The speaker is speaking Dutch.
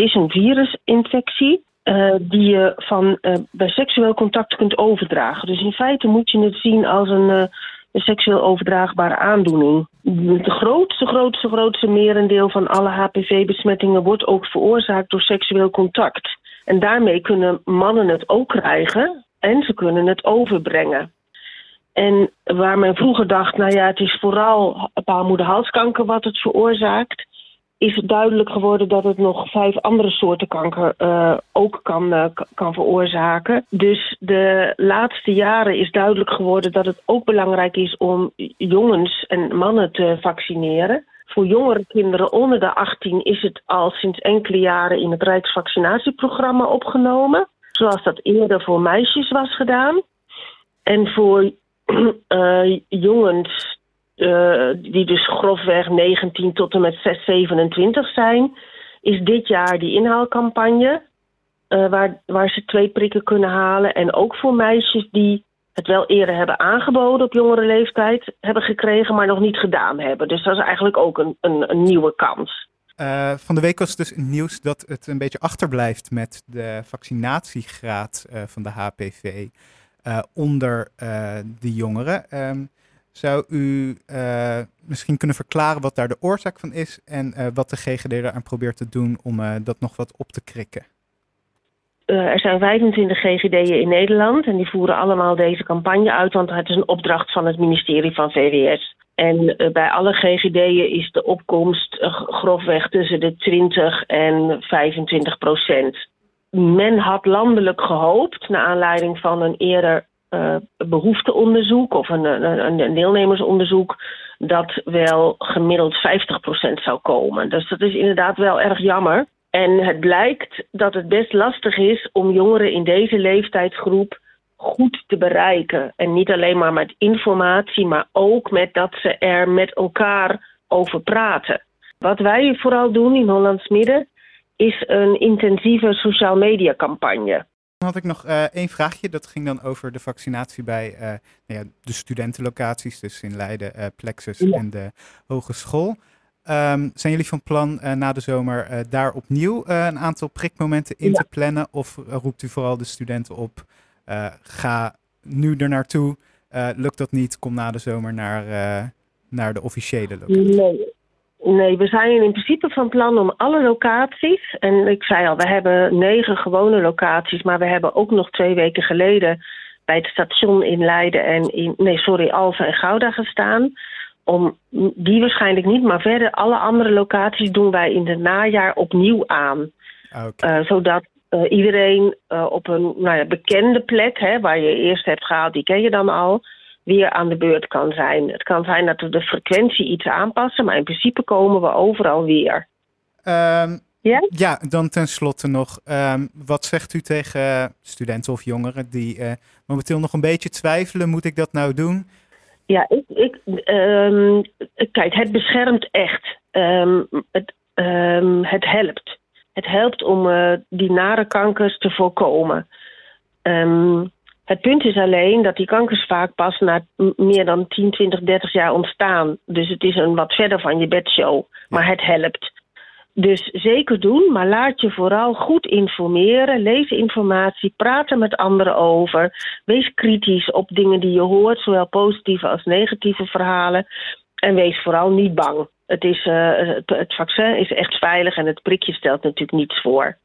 is een virusinfectie. Uh, die je van uh, bij seksueel contact kunt overdragen. Dus in feite moet je het zien als een, uh, een seksueel overdraagbare aandoening. Het grootste, grootste, grootste merendeel van alle HPV-besmettingen wordt ook veroorzaakt door seksueel contact. En daarmee kunnen mannen het ook krijgen en ze kunnen het overbrengen. En waar men vroeger dacht, nou ja, het is vooral baarmoederhalskanker wat het veroorzaakt, is het duidelijk geworden dat het nog vijf andere soorten kanker uh, ook kan, uh, kan veroorzaken. Dus de laatste jaren is duidelijk geworden dat het ook belangrijk is om jongens en mannen te vaccineren. Voor jongere kinderen onder de 18 is het al sinds enkele jaren in het Rijksvaccinatieprogramma opgenomen. Zoals dat eerder voor meisjes was gedaan. En voor uh, jongens uh, die dus grofweg 19 tot en met 6, 27 zijn, is dit jaar die inhaalcampagne. Uh, waar, waar ze twee prikken kunnen halen. En ook voor meisjes die het wel eerder hebben aangeboden op jongere leeftijd, hebben gekregen, maar nog niet gedaan hebben. Dus dat is eigenlijk ook een, een, een nieuwe kans. Uh, van de week was dus nieuws dat het een beetje achterblijft met de vaccinatiegraad van de HPV onder de jongeren. Um, zou u misschien kunnen verklaren wat daar de oorzaak van is en wat de GGD eraan probeert te doen om dat nog wat op te krikken? er zijn 25 GGD'en in Nederland en die voeren allemaal deze campagne uit, want het is een opdracht van het ministerie van VWS. En bij alle GGD'en is de opkomst grofweg tussen de 20 en 25 procent. Men had landelijk gehoopt, naar aanleiding van een eerder uh, behoefteonderzoek of een, een, deelnemersonderzoek, dat wel gemiddeld 50 procent zou komen. Dus dat is inderdaad wel erg jammer. En het blijkt dat het best lastig is om jongeren in deze leeftijdsgroep goed te bereiken. En niet alleen maar met informatie, maar ook met dat ze er met elkaar over praten. Wat wij vooral doen in Hollands Midden is een intensieve social media campagne. Dan had ik nog uh, één vraagje. Dat ging dan over de vaccinatie bij uh, nou ja, de studentenlocaties, dus in Leiden, uh, Plexus ja. en de hogeschool. Um, zijn jullie van plan na de zomer daar opnieuw een aantal prikmomenten in ja. te plannen? Of roept u vooral de studenten op, ga nu er naartoe. lukt dat niet, kom na de zomer naar, naar de officiële locatie. Nee. Nee, we zijn in principe van plan om alle locaties. En ik zei al, we hebben negen gewone locaties. Maar we hebben ook nog twee weken geleden bij het station in Leiden en in, nee, sorry, Alphen en Gouda gestaan om die waarschijnlijk niet, maar verder alle andere locaties doen wij in het najaar opnieuw aan. Okay. Uh, zodat uh, iedereen uh, op een nou ja, bekende plek, hè, waar je eerst hebt gehaald, die ken je dan al, weer aan de beurt kan zijn. Het kan zijn dat we de frequentie iets aanpassen, maar in principe komen we overal weer. Um, ja? ja, dan tenslotte nog. Um, wat zegt u tegen studenten of jongeren die momenteel nog een beetje twijfelen? Moet ik dat nou doen? Ja, ik, ik, um, kijk, het beschermt echt. Um, het, um, het helpt. Het helpt om uh, die nare kankers te voorkomen. Het punt is alleen dat die kankers vaak pas na meer dan 10, 20, 30 jaar ontstaan. Dus het is een wat verder van je bedshow. Maar het helpt. Dus zeker doen, maar laat je vooral goed informeren. Lees informatie, praat er met anderen over. Wees kritisch op dingen die je hoort, zowel positieve als negatieve verhalen. En wees vooral niet bang. Het, is, uh, het, het vaccin is echt veilig en het prikje stelt natuurlijk niets voor.